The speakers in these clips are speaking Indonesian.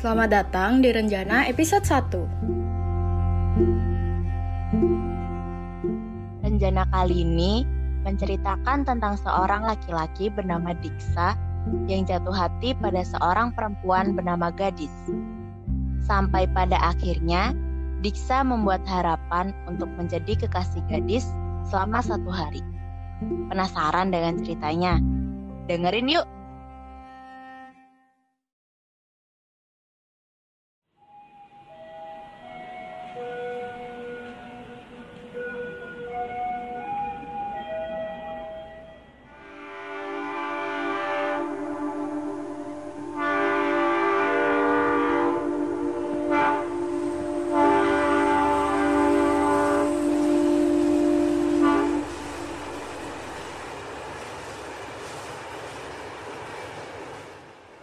Selamat datang di Renjana episode 1. Renjana kali ini menceritakan tentang seorang laki-laki bernama Diksa yang jatuh hati pada seorang perempuan bernama Gadis. Sampai pada akhirnya, Diksa membuat harapan untuk menjadi kekasih gadis selama satu hari. Penasaran dengan ceritanya? Dengerin yuk!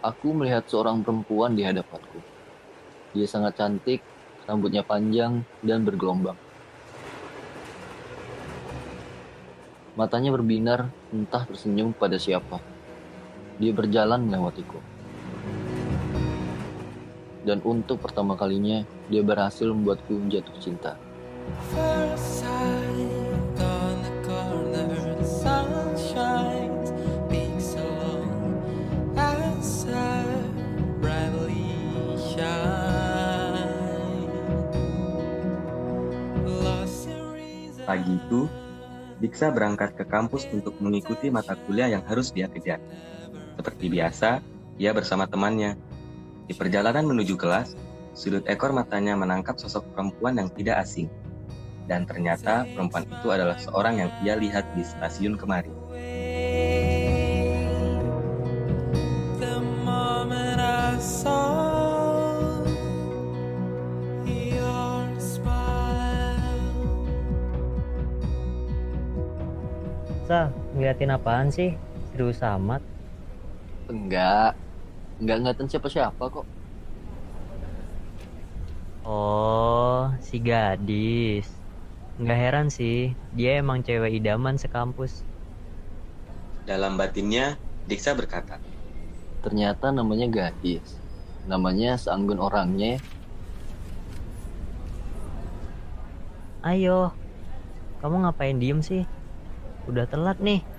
Aku melihat seorang perempuan di hadapanku. Dia sangat cantik, rambutnya panjang dan bergelombang. Matanya berbinar, entah tersenyum pada siapa. Dia berjalan melewatiku. Dan untuk pertama kalinya, dia berhasil membuatku jatuh cinta. Pagi itu, Diksa berangkat ke kampus untuk mengikuti mata kuliah yang harus dia kejar. Seperti biasa, ia bersama temannya. Di perjalanan menuju kelas, sudut ekor matanya menangkap sosok perempuan yang tidak asing. Dan ternyata perempuan itu adalah seorang yang ia lihat di stasiun kemarin. Ngeliatin apaan sih? Serius amat. Enggak, enggak ngeliatin siapa-siapa kok. Oh, si gadis. Nggak heran sih, dia emang cewek idaman sekampus. Dalam batinnya, Diksa berkata, Ternyata namanya gadis. Namanya seanggun orangnya. Ayo, kamu ngapain diem sih? Udah telat nih.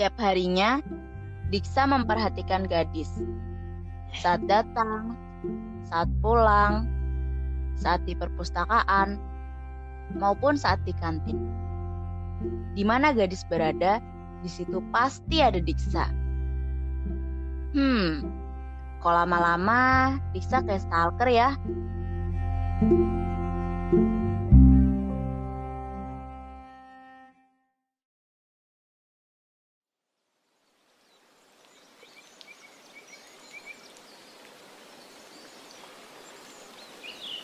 Setiap harinya, Diksa memperhatikan gadis. Saat datang, saat pulang, saat di perpustakaan, maupun saat di kantin. Di mana gadis berada, di situ pasti ada Diksa. Hmm, kok lama-lama Diksa kayak stalker ya?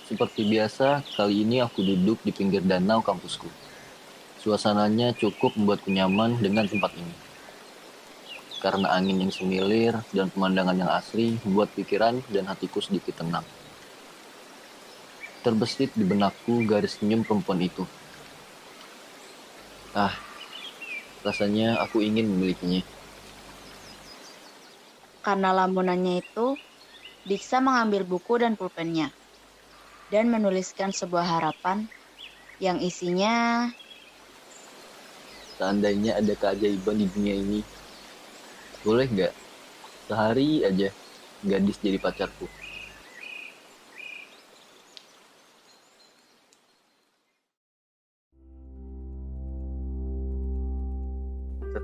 Seperti biasa, kali ini aku duduk di pinggir danau kampusku. Suasananya cukup membuatku nyaman dengan tempat ini. Karena angin yang semilir dan pemandangan yang asri membuat pikiran dan hatiku sedikit tenang. Terbesit di benakku garis senyum perempuan itu. Ah, rasanya aku ingin memilikinya. Karena lamunannya itu, Diksa mengambil buku dan pulpennya dan menuliskan sebuah harapan yang isinya Seandainya ada keajaiban di dunia ini, boleh nggak sehari aja gadis jadi pacarku?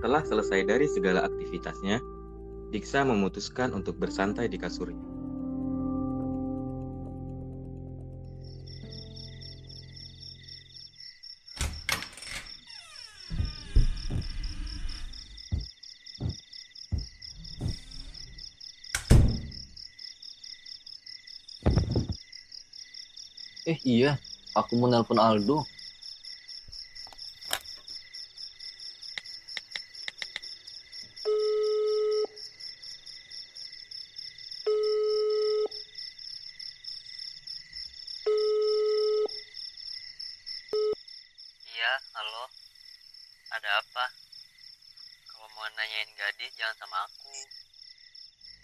setelah selesai dari segala aktivitasnya, Diksa memutuskan untuk bersantai di kasurnya. Eh iya, aku mau nelpon Aldo. Iya, halo. Ada apa? Kalau mau nanyain gadis jangan sama aku.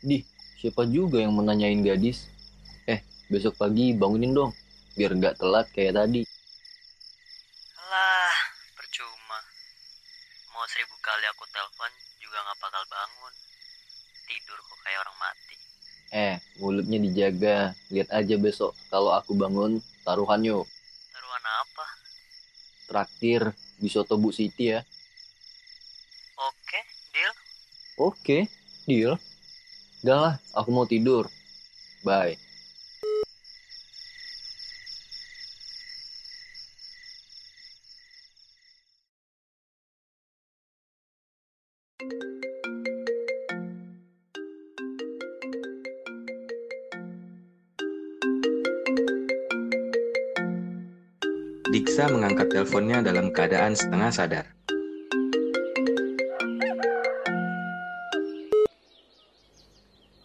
Di, siapa juga yang menanyain gadis? Eh, besok pagi bangunin dong, biar nggak telat kayak tadi. Alah, percuma. Mau seribu kali aku telepon juga nggak bakal bangun. Tidur kok kayak orang mati. Eh, mulutnya dijaga. Lihat aja besok, kalau aku bangun, taruhan yuk. Taruhan apa? Traktir di Soto Bu Siti ya. Oke, deal. Oke, deal. Udah lah, aku mau tidur. Bye. Diksa mengangkat teleponnya dalam keadaan setengah sadar.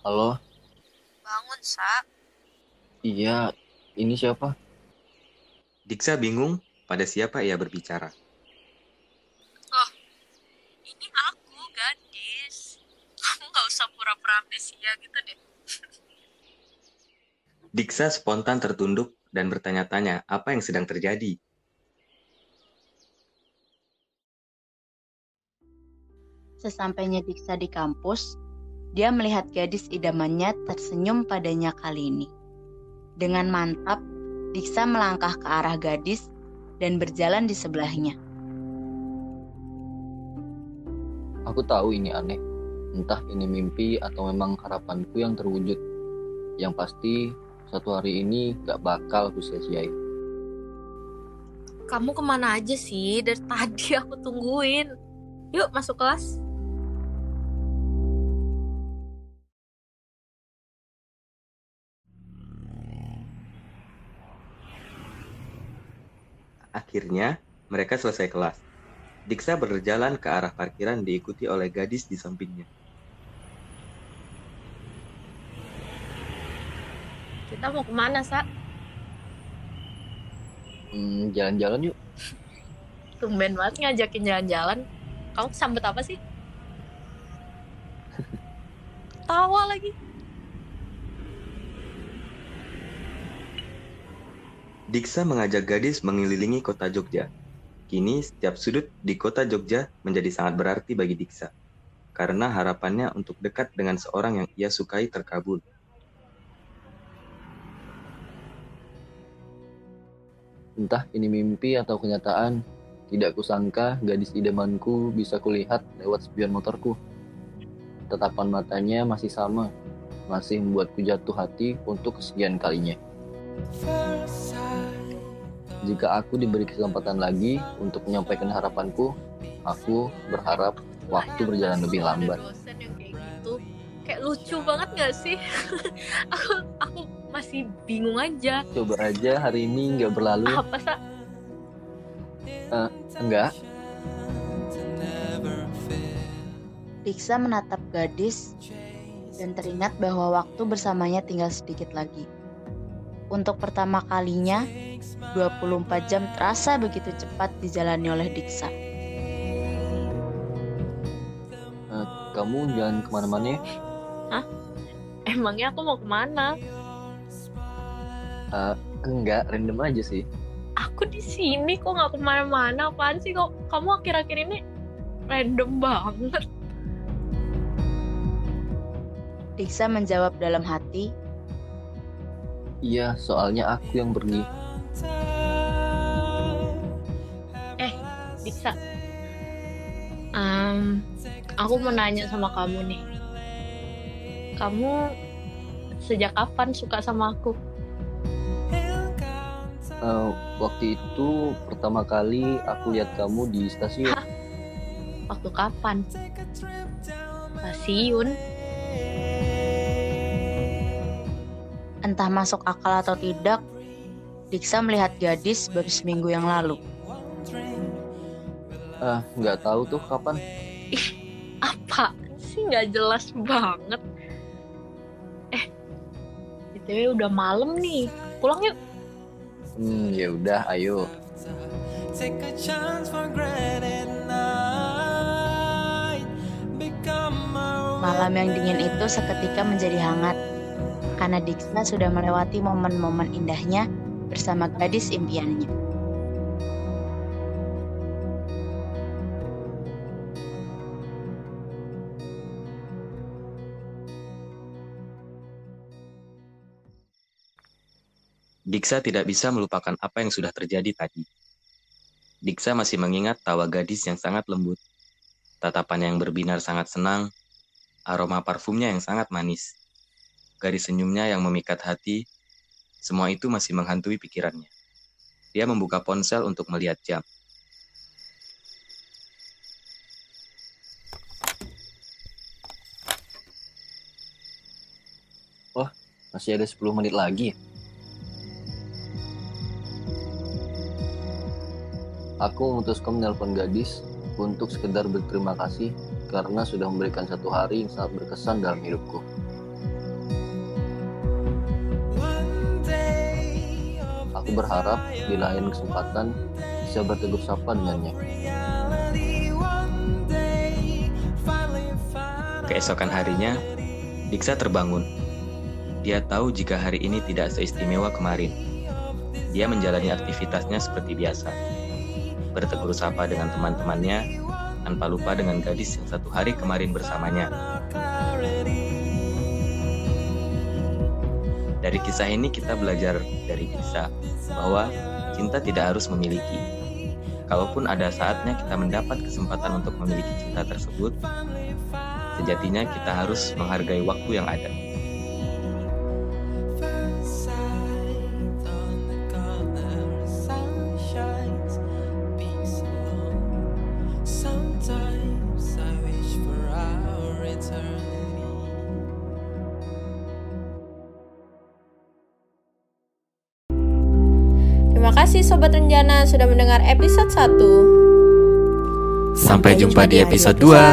Halo, Bangun, Sa. iya, ini siapa? Diksa bingung pada siapa ia berbicara. Ini aku, gadis. Kamu nggak usah pura-pura amnesia gitu deh. Diksa spontan tertunduk dan bertanya-tanya apa yang sedang terjadi. Sesampainya Diksa di kampus, dia melihat gadis idamannya tersenyum padanya kali ini. Dengan mantap, Diksa melangkah ke arah gadis dan berjalan di sebelahnya. Aku tahu ini aneh. Entah ini mimpi atau memang harapanku yang terwujud. Yang pasti, satu hari ini gak bakal aku sia-siain. Kamu ke mana aja sih? Dari tadi aku tungguin. Yuk, masuk kelas. Akhirnya, mereka selesai kelas. Diksa berjalan ke arah parkiran diikuti oleh gadis di sampingnya. Kita mau ke mana, Sa? Hmm, jalan-jalan yuk. Tumben banget ngajakin jalan-jalan. Kamu sambet apa sih? Tawa lagi. Diksa mengajak gadis mengelilingi kota Jogja. Kini setiap sudut di kota Jogja menjadi sangat berarti bagi Diksa. Karena harapannya untuk dekat dengan seorang yang ia sukai terkabul. Entah ini mimpi atau kenyataan, tidak kusangka gadis idamanku bisa kulihat lewat spion motorku. Tatapan matanya masih sama, masih membuatku jatuh hati untuk kesekian kalinya. Jika aku diberi kesempatan lagi untuk menyampaikan harapanku, aku berharap waktu berjalan lebih lambat. Kayak lucu banget gak sih? aku masih bingung aja. Coba aja hari ini nggak berlalu. Apa, Sa? Enggak, to never fail. Diksa menatap gadis dan teringat bahwa waktu bersamanya tinggal sedikit lagi. Untuk pertama kalinya, 24 jam terasa begitu cepat dijalani oleh Diksa. kamu jangan ke mana-mana ya. Emangnya aku mau ke mana? Eh, enggak, random aja sih. Aku di sini kok nggak ke mana-mana. Apaan sih kok kamu akhir-akhir ini random banget. Diksa menjawab dalam hati, Iya, soalnya aku yang pergi. Bisa. Em, aku mau nanya sama kamu nih. Kamu sejak kapan suka sama aku? Eh, waktu itu pertama kali aku lihat kamu di stasiun. Waktu kapan? Stasiun. entah masuk akal atau tidak, Diksa melihat gadis baru seminggu yang lalu. Ah, nggak tahu tuh kapan. Apa sih nggak jelas banget? Eh, itu udah malam nih. Pulang yuk. Hmm, ya udah, ayo. take a chance for granted night. Become a Malam yang dingin itu seketika menjadi hangat karena Diksa sudah melewati momen-momen indahnya bersama gadis impiannya. Diksa tidak bisa melupakan apa yang sudah terjadi tadi. Diksa masih mengingat tawa gadis yang sangat lembut, tatapan yang berbinar sangat senang, aroma parfumnya yang sangat manis, garis senyumnya yang memikat hati, semua itu masih menghantui pikirannya. Dia membuka ponsel untuk melihat jam. Masih ada 10 menit lagi. Aku memutuskan menelpon gadis untuk sekedar berterima kasih karena sudah memberikan satu hari yang sangat berkesan dalam hidupku. Aku berharap di lain kesempatan bisa bertegur sapa dengannya. Keesokan harinya, Diksa terbangun. Dia tahu jika hari ini tidak seistimewa kemarin. Dia menjalani aktivitasnya seperti biasa. Bertegur sapa dengan teman-temannya, tanpa lupa dengan gadis yang satu hari kemarin bersamanya. Dari kisah ini kita belajar dari Diksa bahwa cinta tidak harus memiliki. Kalaupun ada saatnya kita mendapat kesempatan untuk memiliki cinta tersebut, sejatinya kita harus menghargai waktu yang ada. Kasih Sobat Renjana sudah mendengar episode 1. Sampai jumpa di episode 2.